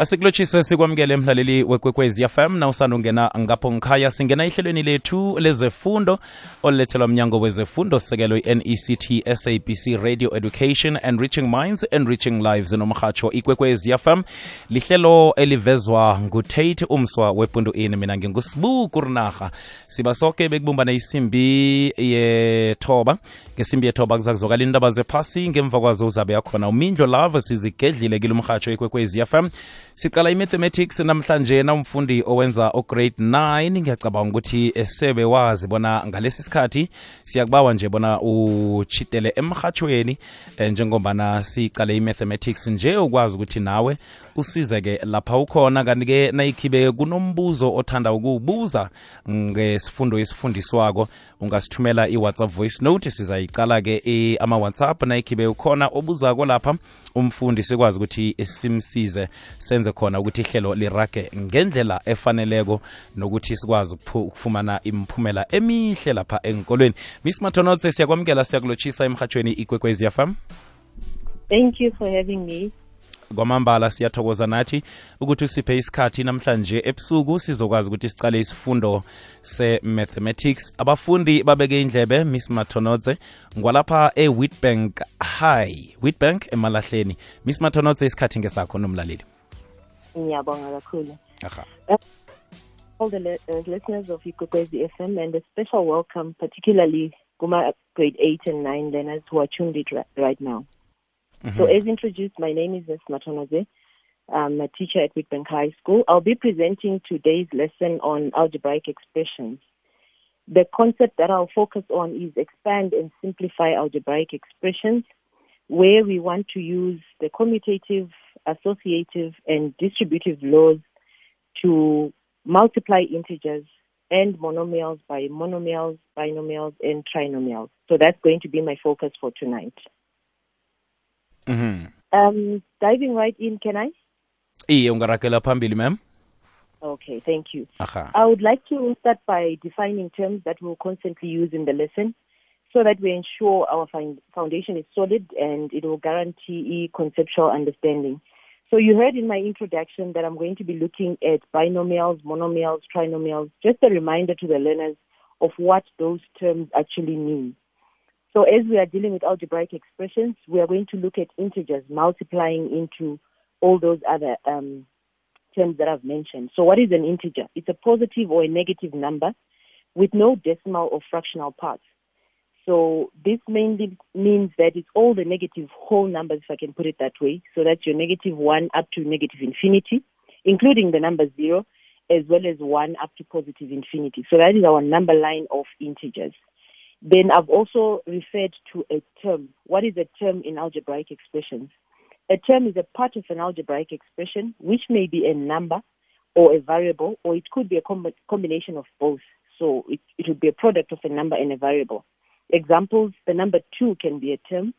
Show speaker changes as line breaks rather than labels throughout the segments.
asikulotshise sikwamukele mhlaleli wekwekwezi fm na usanda ungena ngapho ngikhaya singena ehlelweni lethu lezefundo olulethelwa mnyango wezefundo sekelo i-nect sabc radio education and reaching minds enriching lives nomhatsho ikwekwezi fm lihlelo elivezwa ngutate umswa wepundu in mina ngingusibu kurinaha siba soke bekubumbana isimbi yethoba. Ngesimbi yethoba kuzakuzwakala indaba zephasi. Ngemva kwazo uzabe yakhona umindlo lava sizigedlile kilo umrhatsho ikwekwezi fm siqala i-mathematics namhlanje na umfundi owenza ograde 9 ngiyacabanga ukuthi esebe wazi bona ngalesi sikhathi siyakubawa nje bona uchitele emhatshweni eh, njengombana siqale i-mathematics nje ukwazi ukuthi nawe usizeke lapha ukhona. Kanti-ke nayikhibe kunombuzo othanda ukuwubuza ngesifundo esifundiswako. Ungasithumela i-whatsapp voice note sizayiqala-ke ama-whatsapp. Nayikhibe ukhona obuzako lapha umfundi sikwazi ukuthi simsize senze khona ukuthi ihlelo lirage ngendlela efaneleko nokuthi sikwazi ukufumana imiphumela emihle lapha enkolweni miss mathonotse siyakwamukela siyakulotshisa emhatshweni ikwekwezi fm
Thank you for having me.
Kwamambala siyathokoza nathi ukuthi usiphe isikhathi namhlanje ebusuku sizokwazi ukuthi sicale isifundo se-mathematics abafundi babeke indlebe miss mathonotse ngwalapha e-witbank high witbank emalahleni miss matonotse isikhathi ngesakho nomlaleli
Ngiyabonga kakhulu.
aha
All the uh, listeners of Ikwekwezi FM and a special welcome particularly Guma grade 8 and 9 learners who are tuned it right now. So mm-hmm. as introduced, my name is Ms. Matonaze. I'm a teacher at Witbank High School. I'll be presenting today's lesson on algebraic expressions. The concept that I'll focus on is expand and simplify algebraic expressions, where we want to use the commutative, associative, and distributive laws to multiply integers and monomials by monomials, binomials, and trinomials. So that's going to be my focus for tonight.
Mhm.
Um, diving right in, can I?
iye ungarakela phambili ma'am
Okay, thank you.
aha
I would like to start by defining terms that we'll constantly use in the lesson so that we ensure our foundation is solid and it will guarantee conceptual understanding. So you heard in my introduction that I'm going to be looking at binomials, monomials, trinomials, just a reminder to the learners of what those terms actually mean. So as we are dealing with algebraic expressions, we are going to look at integers multiplying into all those other um, terms that I've mentioned. So what is an integer? It's a positive or a negative number with no decimal or fractional parts. So this mainly means that it's all the negative whole numbers, if I can put it that way. So that's your negative 1 up to negative infinity, including the number 0, as well as 1 up to positive infinity. So that is our number line of integers. Then I've also referred to a term. What is a term in algebraic expressions? A term is a part of an algebraic expression, which may be a number or a variable, or it could be a com- combination of both. So it, it would be a product of a number and a variable. Examples, the number 2 can be a term,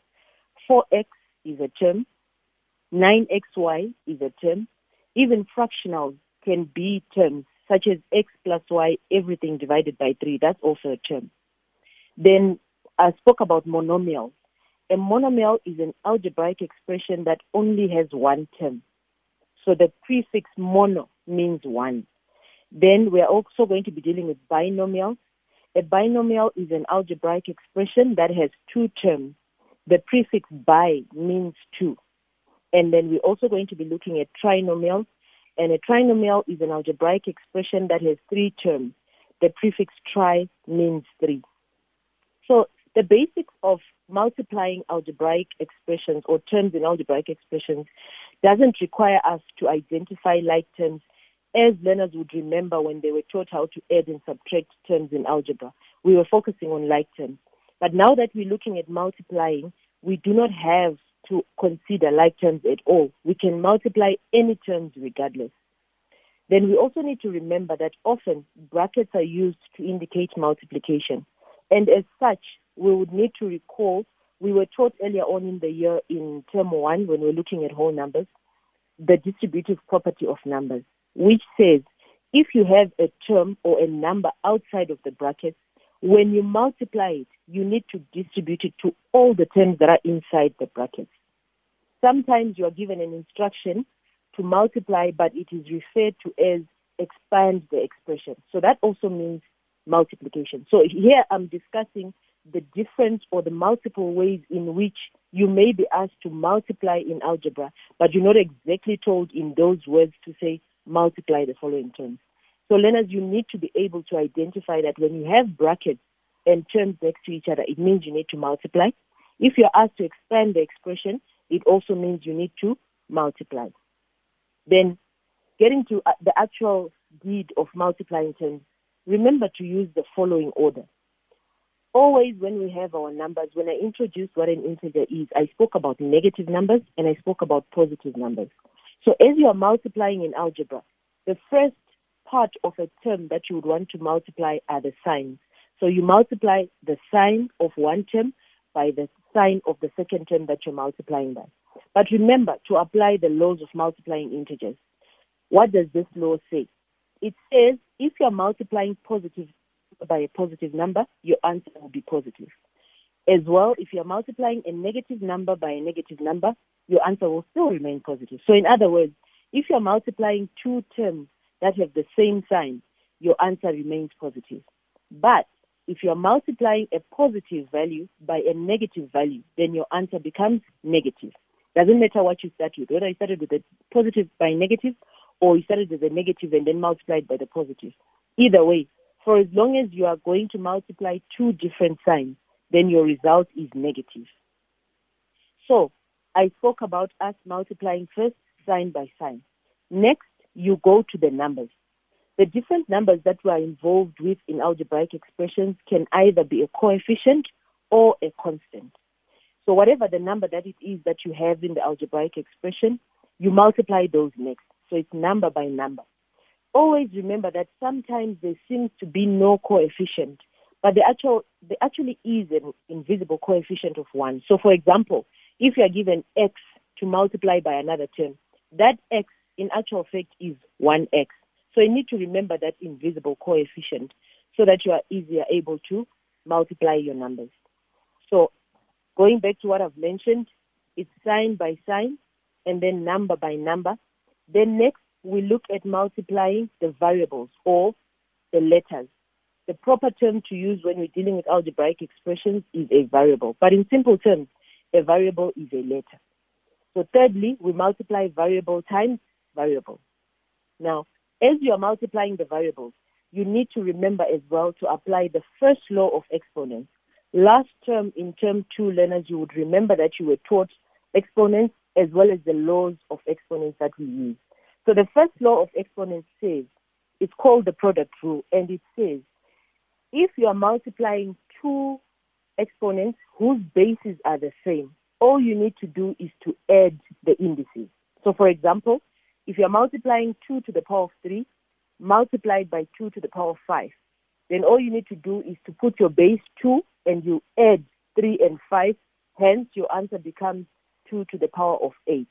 4x is a term, 9xy is a term, even fractionals can be terms, such as x plus y, everything divided by 3, that's also a term. Then I spoke about monomials. A monomial is an algebraic expression that only has one term. So the prefix mono means one. Then we are also going to be dealing with binomials. A binomial is an algebraic expression that has two terms. The prefix bi means two. And then we're also going to be looking at trinomials. And a trinomial is an algebraic expression that has three terms. The prefix tri means three. So the basics of multiplying algebraic expressions or terms in algebraic expressions doesn't require us to identify like terms as learners would remember when they were taught how to add and subtract terms in algebra. We were focusing on like terms. But now that we're looking at multiplying, we do not have to consider like terms at all. We can multiply any terms regardless. Then we also need to remember that often brackets are used to indicate multiplication. And as such, we would need to recall we were taught earlier on in the year in term one when we we're looking at whole numbers, the distributive property of numbers, which says if you have a term or a number outside of the brackets, when you multiply it, you need to distribute it to all the terms that are inside the brackets. Sometimes you are given an instruction to multiply, but it is referred to as expand the expression. So that also means multiplication. So here I'm discussing the different or the multiple ways in which you may be asked to multiply in algebra, but you're not exactly told in those words to say multiply the following terms. So learners, you need to be able to identify that when you have brackets and terms next to each other, it means you need to multiply. If you're asked to expand the expression, it also means you need to multiply. Then getting to uh, the actual deed of multiplying terms, remember to use the following order. Always when we have our numbers, when I introduced what an integer is, I spoke about negative numbers and I spoke about positive numbers. So as you are multiplying in algebra, the first part of a term that you would want to multiply are the signs. So you multiply the sign of one term by the sign of the second term that you're multiplying by. But remember to apply the laws of multiplying integers. What does this law say? It says if you're multiplying positive by a positive number, your answer will be positive. As well, if you're multiplying a negative number by a negative number, your answer will still remain positive. So, in other words, if you're multiplying two terms that have the same sign, your answer remains positive. But if you're multiplying a positive value by a negative value, then your answer becomes negative. Doesn't matter what you start with, whether you started with a positive by negative or you started with a negative and then multiplied by the positive. Either way, for as long as you are going to multiply two different signs, then your result is negative. So, I spoke about us multiplying first sign by sign. Next, you go to the numbers. The different numbers that we are involved with in algebraic expressions can either be a coefficient or a constant. So whatever the number that it is that you have in the algebraic expression, you multiply those next. So it's number by number. Always remember that sometimes there seems to be no coefficient, but the actual there actually is an invisible coefficient of one. So for example, if you are given x to multiply by another term, that x in actual fact is 1x. So you need to remember that invisible coefficient so that you are easier able to multiply your numbers. So going back to what I've mentioned, it's sign by sign and then number by number. Then next we look at multiplying the variables or the letters. The proper term to use when we're dealing with algebraic expressions is a variable. But in simple terms, a variable is a letter. So thirdly, we multiply variable times variable. Now, as you are multiplying the variables, you need to remember as well to apply the first law of exponents. Last term in term two learners, you would remember that you were taught exponents as well as the laws of exponents that we use. So the first law of exponents says, it's called the product rule, and it says, if you are multiplying two exponents whose bases are the same, all you need to do is to add the indices. So for example, if you're multiplying 2 to the power of 3 multiplied by 2 to the power of 5, then all you need to do is to put your base 2 and you add 3 and 5. Hence, your answer becomes 2 to the power of 8.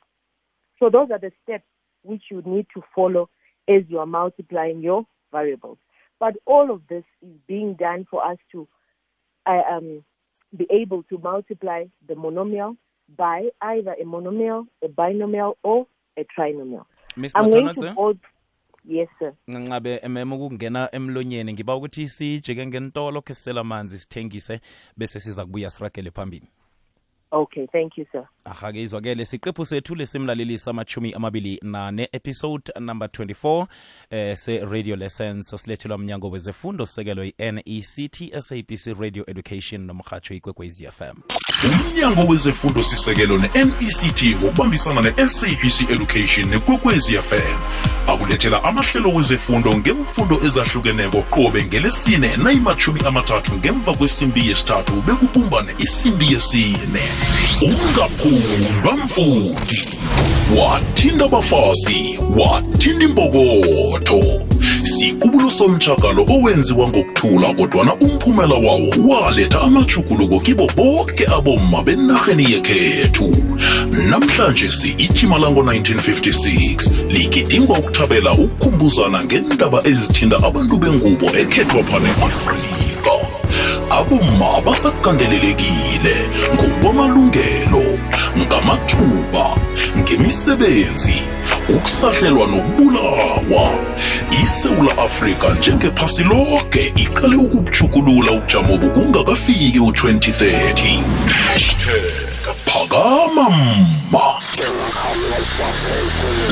So those are the steps which you need to follow as you are multiplying your variables. But all of this is being done for us to uh, um, be able to multiply the monomial by either a monomial, a binomial, or a trinomial.
Miss
I'm going to hold. Yes, sir.
emema ukungena emlonyeni ngiba ukuthi sijike ngentolo ke sisela amanzi sithengise bese siza kubuya siragele phambili
Okay, thank you, sir.
ahake izwakele siqephu sethu lesimlalelisa amachumi amabili nane episode number 24 eh, se-radio lessons. Osilethelwa mnyango wezefundo sekelo yi-nect sabc radio education nomrhatsho ikwekwezi fm
umnyango wezefundo sisekelo ne-nect ngokubambisana ne-sabc education nekwekwezi fm akulethela amahlelo wezefundo ngemfundo ezahlukeneko qobe ngelesine nayimathumi amathathu ngemva kwesimbi yesithathu bekubumbane isimbi yesine. Ungaphundwa mfundi wathinta abafazi wathinta imbokotho. Siqubulo somtshakalo owenziwa ngokuthula kodwana umphumela wawo waletha amachukuluko kibo bonke abomma benarheni yekhethu. Namhlanje si-ijima lango-1956 ligidingwa ukuthabela ukukhumbuzana ngendaba ezithinta abantu bengubo ekhethwa phane afrika abomma basakandelelekile ngokwamalungelo ngamathuba ngemisebenzi ukusahlelwa nokubulawa. Isewula afrika njengephasi lonke iqale ukubuchukulula ubujamo bokungakafiki u-2030 hashtag phakama mma.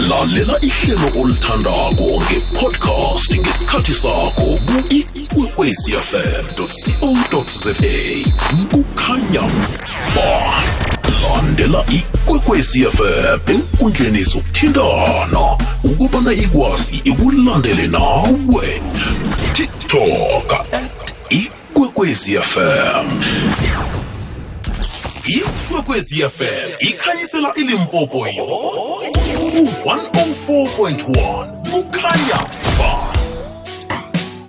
Lalela ihlelo olithandako ngepodcast ngesikhathi sakho ku-ikwekwecfm co za kukhanya ba landela ikwekwecfm enkundleni zokuthintana. Ukubana ikwazi ikulandele nawe. Tiktok at ikwekwezi fm ikwekwezi fm ikhanyisela ilimpopo yo. Ku-104.1 kukhanya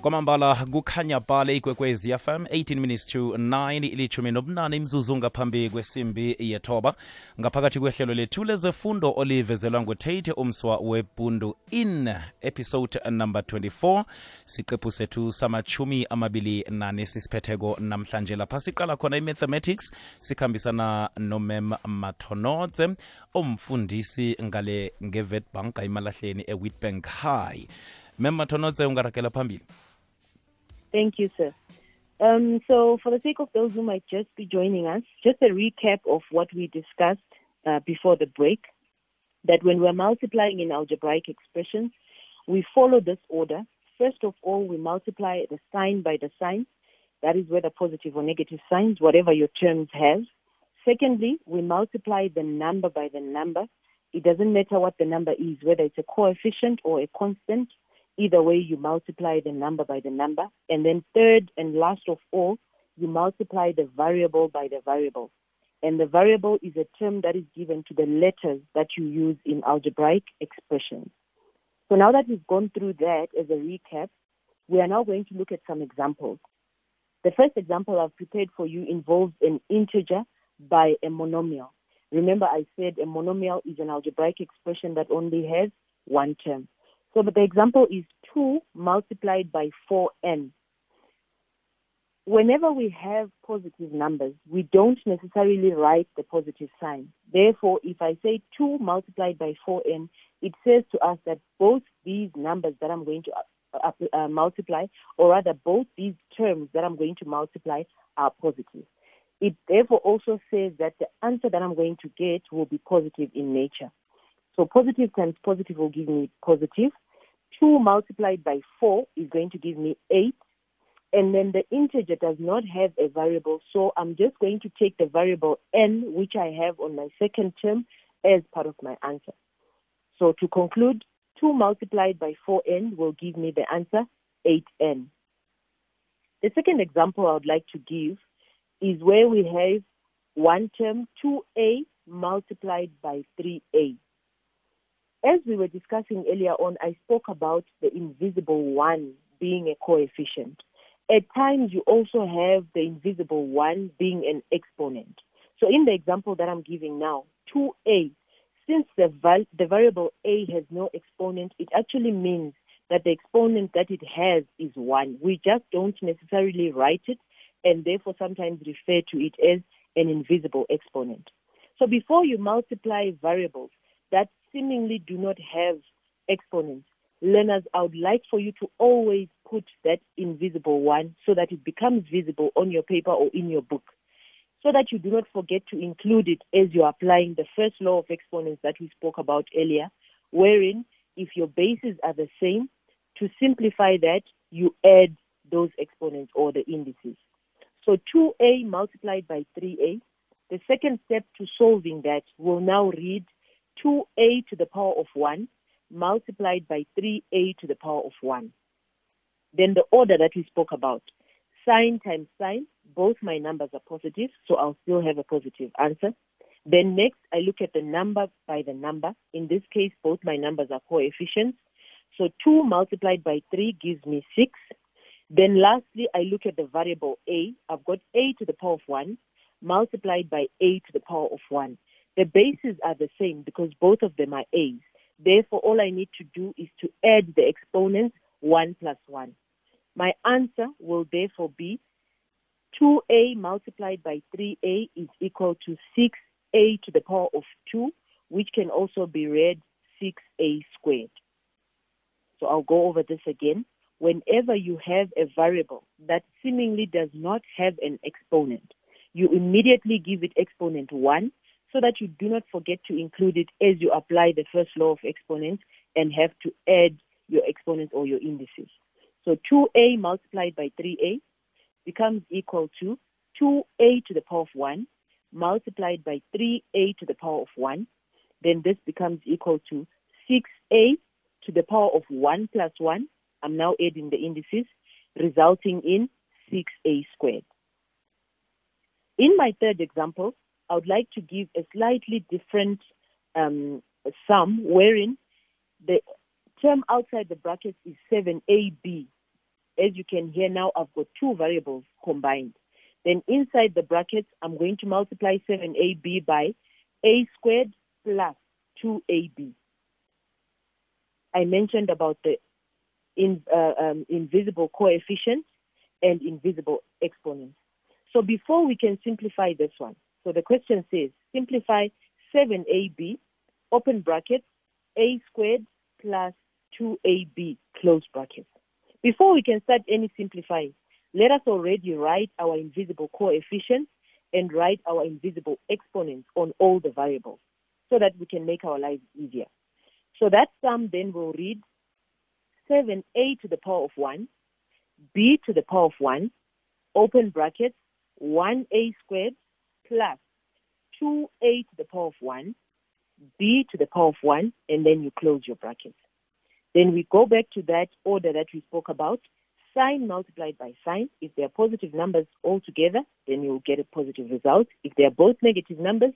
kwamambala kukhanya bhale ikwekwezi fm 18 minutes to 9 ilithumi nobunane imzuzu ngaphambi kwesimbi yethoba ngaphakathi kwehlelo lethu lezefundo olivezelwa ngutate umswa webundu in episode number 24 siqephu sethu samachumi amabili nane sisiphetheko namhlanje lapha. Siqala khona i-mathematics sikhambisana nomem mathonodze omfundisi ngale ngevetbank imalahleni ewitbank. High mem mathonodze ungarakela phambili
Thank you, sir. Um, so, for the sake of those who might just be joining us, just a recap of what we discussed uh, before the break. That when we're multiplying in algebraic expressions, we follow this order. First of all, we multiply the sign by the sign. That is whether positive or negative signs, whatever your terms have. Secondly, we multiply the number by the number. It doesn't matter what the number is, whether it's a coefficient or a constant. Either way, you multiply the number by the number. And then third and last of all, you multiply the variable by the variable. And the variable is a term that is given to the letters that you use in algebraic expressions. So now that we've gone through that as a recap, we are now going to look at some examples. The first example I've prepared for you involves an integer by a monomial. Remember, I said a monomial is an algebraic expression that only has one term. So the example is 2 multiplied by 4n. Whenever we have positive numbers, we don't necessarily write the positive sign. Therefore, if I say 2 multiplied by 4n, it says to us that both these numbers that I'm going to uh, uh, multiply, or rather both these terms that I'm going to multiply, are positive. It therefore also says that the answer that I'm going to get will be positive in nature. So positive times positive will give me positive. 2 multiplied by 4 is going to give me 8. And then the integer does not have a variable, so I'm just going to take the variable n, which I have on my second term, as part of my answer. So to conclude, 2 multiplied by 4n will give me the answer 8n. The second example I would like to give is where we have one term 2a multiplied by 3a. As we were discussing earlier on, I spoke about the invisible one being a coefficient. At times, you also have the invisible one being an exponent. So in the example that I'm giving now, 2a, since the, val- the variable a has no exponent, it actually means that the exponent that it has is 1. We just don't necessarily write it and therefore sometimes refer to it as an invisible exponent. So before you multiply variables that seemingly do not have exponents, learners, I would like for you to always put that invisible one so that it becomes visible on your paper or in your book, so that you do not forget to include it as you're applying the first law of exponents that we spoke about earlier, wherein if your bases are the same, to simplify that, you add those exponents or the indices. So 2a multiplied by 3a, the second step to solving that will now read 2a to the power of 1 multiplied by 3a to the power of 1. Then the order that we spoke about, sign times sign, both my numbers are positive, so I'll still have a positive answer. Then next, I look at the number by the number. In this case, both my numbers are coefficients. So 2 multiplied by 3 gives me 6. Then lastly, I look at the variable a. I've got a to the power of 1 multiplied by a to the power of 1. The bases are the same because both of them are a's. Therefore, all I need to do is to add the exponents 1 plus 1. My answer will therefore be 2a multiplied by 3a is equal to 6a to the power of 2, which can also be read 6a squared. So I'll go over this again. Whenever you have a variable that seemingly does not have an exponent, you immediately give it exponent 1 so that you do not forget to include it as you apply the first law of exponents and have to add your exponents or your indices. So 2a multiplied by 3a becomes equal to 2a to the power of 1 multiplied by 3a to the power of 1. Then this becomes equal to 6a to the power of 1 plus 1. I'm now adding the indices, resulting in 6a squared. In my third example, I would like to give a slightly different um, sum wherein the term outside the brackets is 7ab. As you can hear now, I've got two variables combined. Then inside the brackets, I'm going to multiply 7ab by a squared plus 2ab. I mentioned about the in, uh, um, invisible coefficient and invisible exponent. So before we can simplify this one, so the question says simplify 7ab, open brackets, a squared plus 2ab, close brackets. Before we can start any simplifying, let us already write our invisible coefficients and write our invisible exponents on all the variables so that we can make our lives easier. So that sum then will read 7a to the power of 1, b to the power of 1, open brackets, 1a squared plus 2a to the power of 1, b to the power of 1, and then you close your brackets. Then we go back to that order that we spoke about, sign multiplied by sign. If they are positive numbers all together, then you will get a positive result. If they are both negative numbers,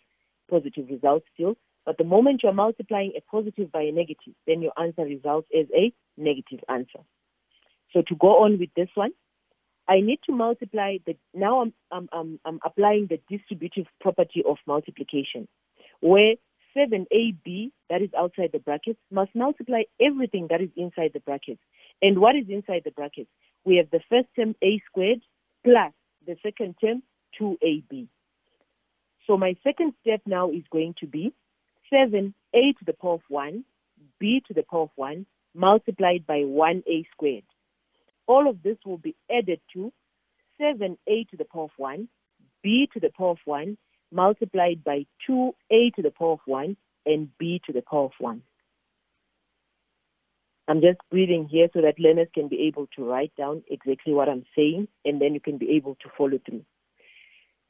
positive result still. But the moment you're multiplying a positive by a negative, then your answer results as a negative answer. So to go on with this one, I need to multiply the, now I'm, I'm, I'm, I'm applying the distributive property of multiplication, where 7ab, that is outside the brackets, must multiply everything that is inside the brackets. And what is inside the brackets? We have the first term a squared plus the second term 2ab. So my second step now is going to be 7a to the power of 1, b to the power of 1, multiplied by 1a squared. All of this will be added to 7a to the power of 1, b to the power of 1, multiplied by 2a to the power of 1, and b to the power of 1. I'm just breathing here so that learners can be able to write down exactly what I'm saying, and then you can be able to follow through.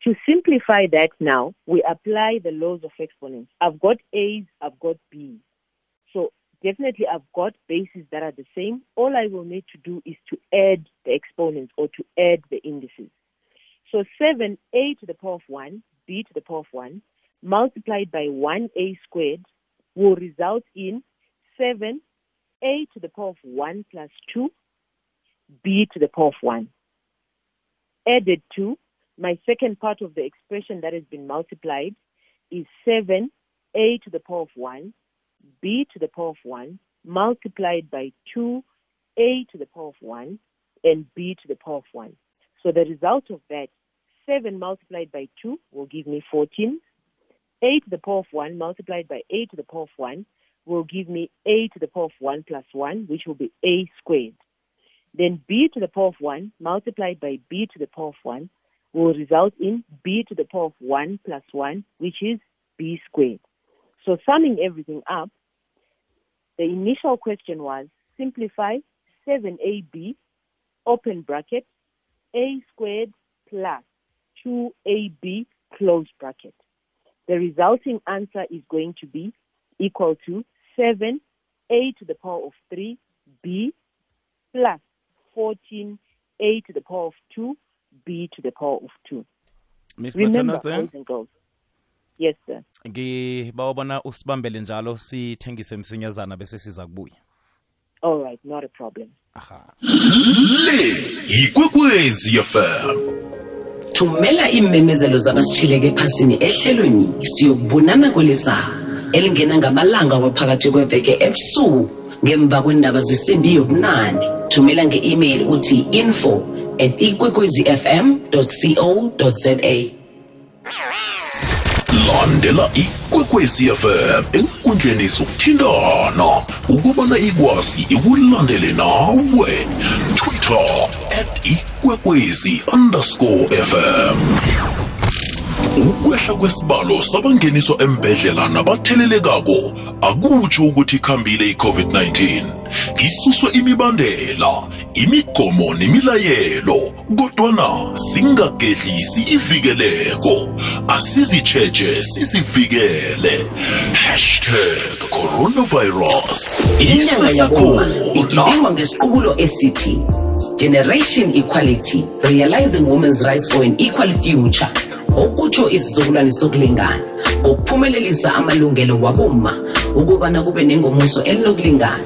To simplify that now, we apply the laws of exponents. I've got A's, I've got B's. Definitely I've got bases that are the same. All I will need to do is to add the exponents or to add the indices. So 7a to the power of 1, b to the power of 1, multiplied by 1a squared will result in 7a to the power of 1 plus 2, b to the power of 1. Added to my second part of the expression that has been multiplied is 7a to the power of 1, b to the power of 1, multiplied by 2a to the power of 1, and b to the power of 1. So the result of that, 7 multiplied by 2 will give me 14. a to the power of 1 multiplied by a to the power of 1 will give me a to the power of 1 plus 1, which will be a squared. Then b to the power of 1 multiplied by b to the power of 1 will result in b to the power of 1 plus 1, which is b squared. So summing everything up, the initial question was simplify 7ab, open bracket, a squared plus 2ab, close bracket. The resulting answer is going to be equal to 7a to the power of 3b plus 14a to the power of 2 b to the power of 2.
Miss
Remember, boys and girls. Yes, sir.
ngibawabona usibambele njalo sithengise msinyazana bese siza kubuya.
All right, not a problem.
aha.
Le yikwekwezi fm
thumela iimemezelo zabasitshileke ephasini ehlelweni siyokubonana kwelizayo elingena ngamalanga waphakathi kweveke ebusuku ngemva kwendaba zesimbi yobunane. Thumela nge-email uthi info at ikwekwezi fm co za
landela ikwekwezi fm enkundleni sokuthindana ukubana ikwazi ikulandele nawe. Twitter at ikwekwezi underscore fm ukwehla kwesibalo sabangeniswa embedlela nabathelelekako akutsho ukuthi ikhambile i-covid-19 isuswe imibandela imigomo nemilayelo kodwana singagedlisi ivikeleko. Asizitsheje sizivikele. Hashtag coronavirus. Isesekhona
ngesiqubulo esithi generation equality realizing women's rights for an equal future. Okutsho isizukulwane sokulingana ngokuphumelelisa amalungelo waboma ukubana kube nengomuso elinokulingana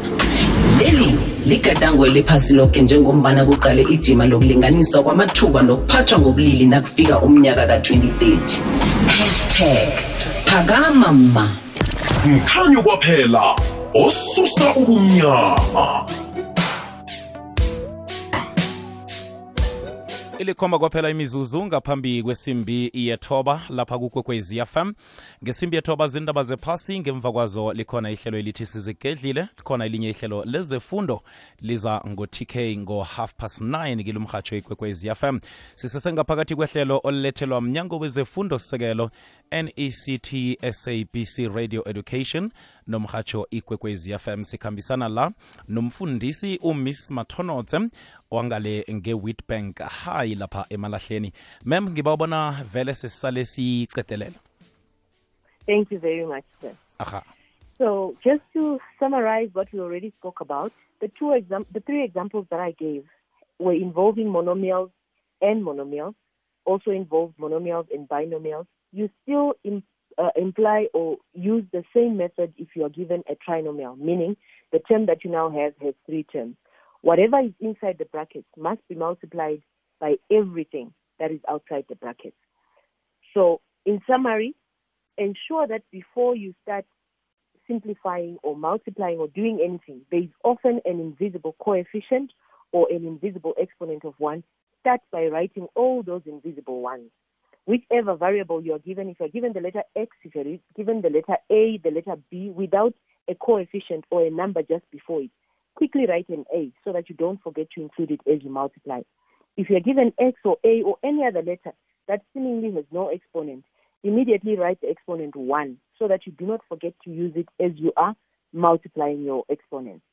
leli ligadango eliphasi lonke njengombana kuqale ijima lokulinganisa kwamathuba nokuphathwa ngobulili nakufika umnyaka ka-2030 hashtag phakama ma
mkhanyo kwaphela osusa ubumnyama.
Ilikhomba kwaphela imizuzu ngaphambi kwesimbi yethoba lapha kukwekwezi fm ngesimbi yethoba zindaba zephasi ngemva kwazo likhona ihlelo elithi sizigedlile likhona elinye ihlelo lezefundo liza ngo-tk ngo-half past 9 kilumhatsho ikwekwezi fm sisesengaphakathi kwehlelo olulethelwa mnyango wezefundo sekelo nect sabc radio education. Nomhatsho ikwekwezi fm sikhambisana la. Nomfundisi umiss mathonotse wangale nge-witbank. High lapha emalahleni. Mem ngiba ubona vele sesale sicedelela
Thank you very much, sir.
aha.
So, just to summarize what we already spoke about, the two exam- the three examples that I gave were involving monomials and monomials, also involved monomials and binomials. You still im- uh, imply or use the same method if you are given a trinomial, meaning the term that you now have has three terms. Whatever is inside the brackets must be multiplied by everything that is outside the brackets. So, in summary, ensure that before you start simplifying or multiplying or doing anything, there is often an invisible coefficient or an invisible exponent of 1. Start by writing all those invisible ones. Whichever variable you are given, if you're given the letter X, if you're given the letter A, the letter B, without a coefficient or a number just before it, quickly write an A so that you don't forget to include it as you multiply. If you're given X or A or any other letter that seemingly has no exponent, immediately write the exponent 1 so that you do not forget to use it as you are multiplying your exponents.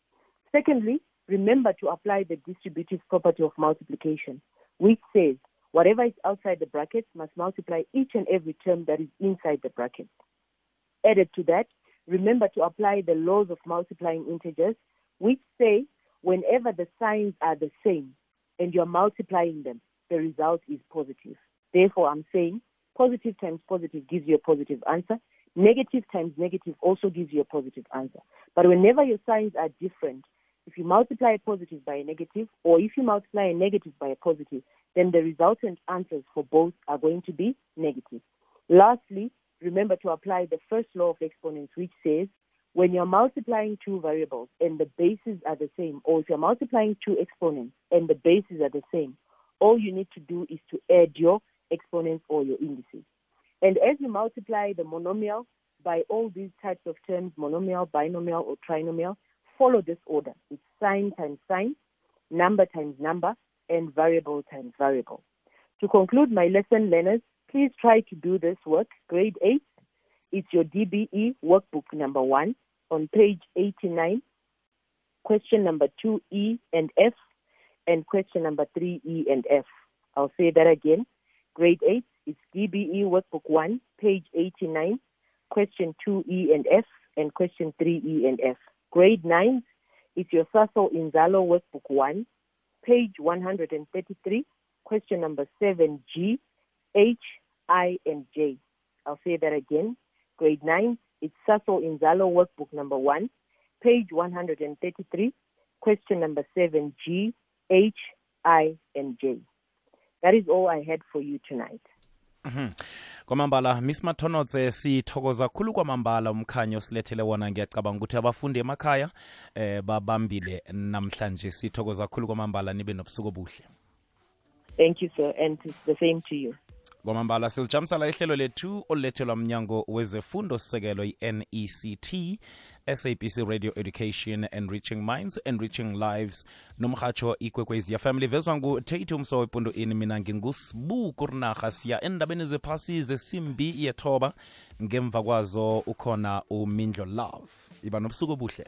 Secondly, remember to apply the distributive property of multiplication, which says whatever is outside the brackets must multiply each and every term that is inside the brackets. Added to that, remember to apply the laws of multiplying integers, which say whenever the signs are the same and you're multiplying them, the result is positive. Therefore, I'm saying positive times positive gives you a positive answer. Negative times negative also gives you a positive answer. But whenever your signs are different, if you multiply a positive by a negative, or if you multiply a negative by a positive, then the resultant answers for both are going to be negative. Lastly, remember to apply the first law of exponents, which says when you're multiplying two variables and the bases are the same, or if you're multiplying two exponents and the bases are the same, all you need to do is to add your exponents or your indices. And as you multiply the monomial by all these types of terms, monomial, binomial, or trinomial, follow this order. It's sign times sign, number times number, and variable times variable. To conclude my lesson, learners, please try to do this work. Grade 8, it's your DBE workbook number 1 on page 89, question number 2E and F, and question number 3E and F. I'll say that again. Grade 8, it's DBE Workbook 1, page 89, question 2E and F, and question 3E and F. Grade 9, it's your Sasol Inzalo Workbook 1, page 133, question number 7G, H, I, and J. I'll say that again. Grade 9, it's Sasol Inzalo Workbook number 1, page 133, question number 7G, H, I, and J. That is all I had for you tonight. Mm-hmm.
Kwamambala miss mathonotse sithokoza khulu kwamambala. Umkhanyo silethele wona ngiyacabanga ukuthi abafundi emakhaya eh babambile namhlanje. Sithokoza khulu kwamambala nibe nobusuku obuhle.
Thank you, sir, and it's the same to you.
kwamambala silijamisala ihlelo lethu olulethelwa mnyango wezefundo sisekelo i-nect sabc radio education and reaching minds and enriching lives nomhatsho ikwekwezi fm livezwa ngutate umso wepunto ini mina ngingusibu kurinarha siya endabeni zephasi zesimbi yethoba. Ngemva kwazo ukhona umindlo love. Iba nobusuku obuhle.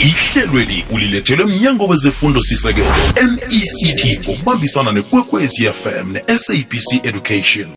Ihlelweli ulilethelwe mnyango wezefundo sisekelo mect ngokubambisana nekwekwezi fm ne-sabc education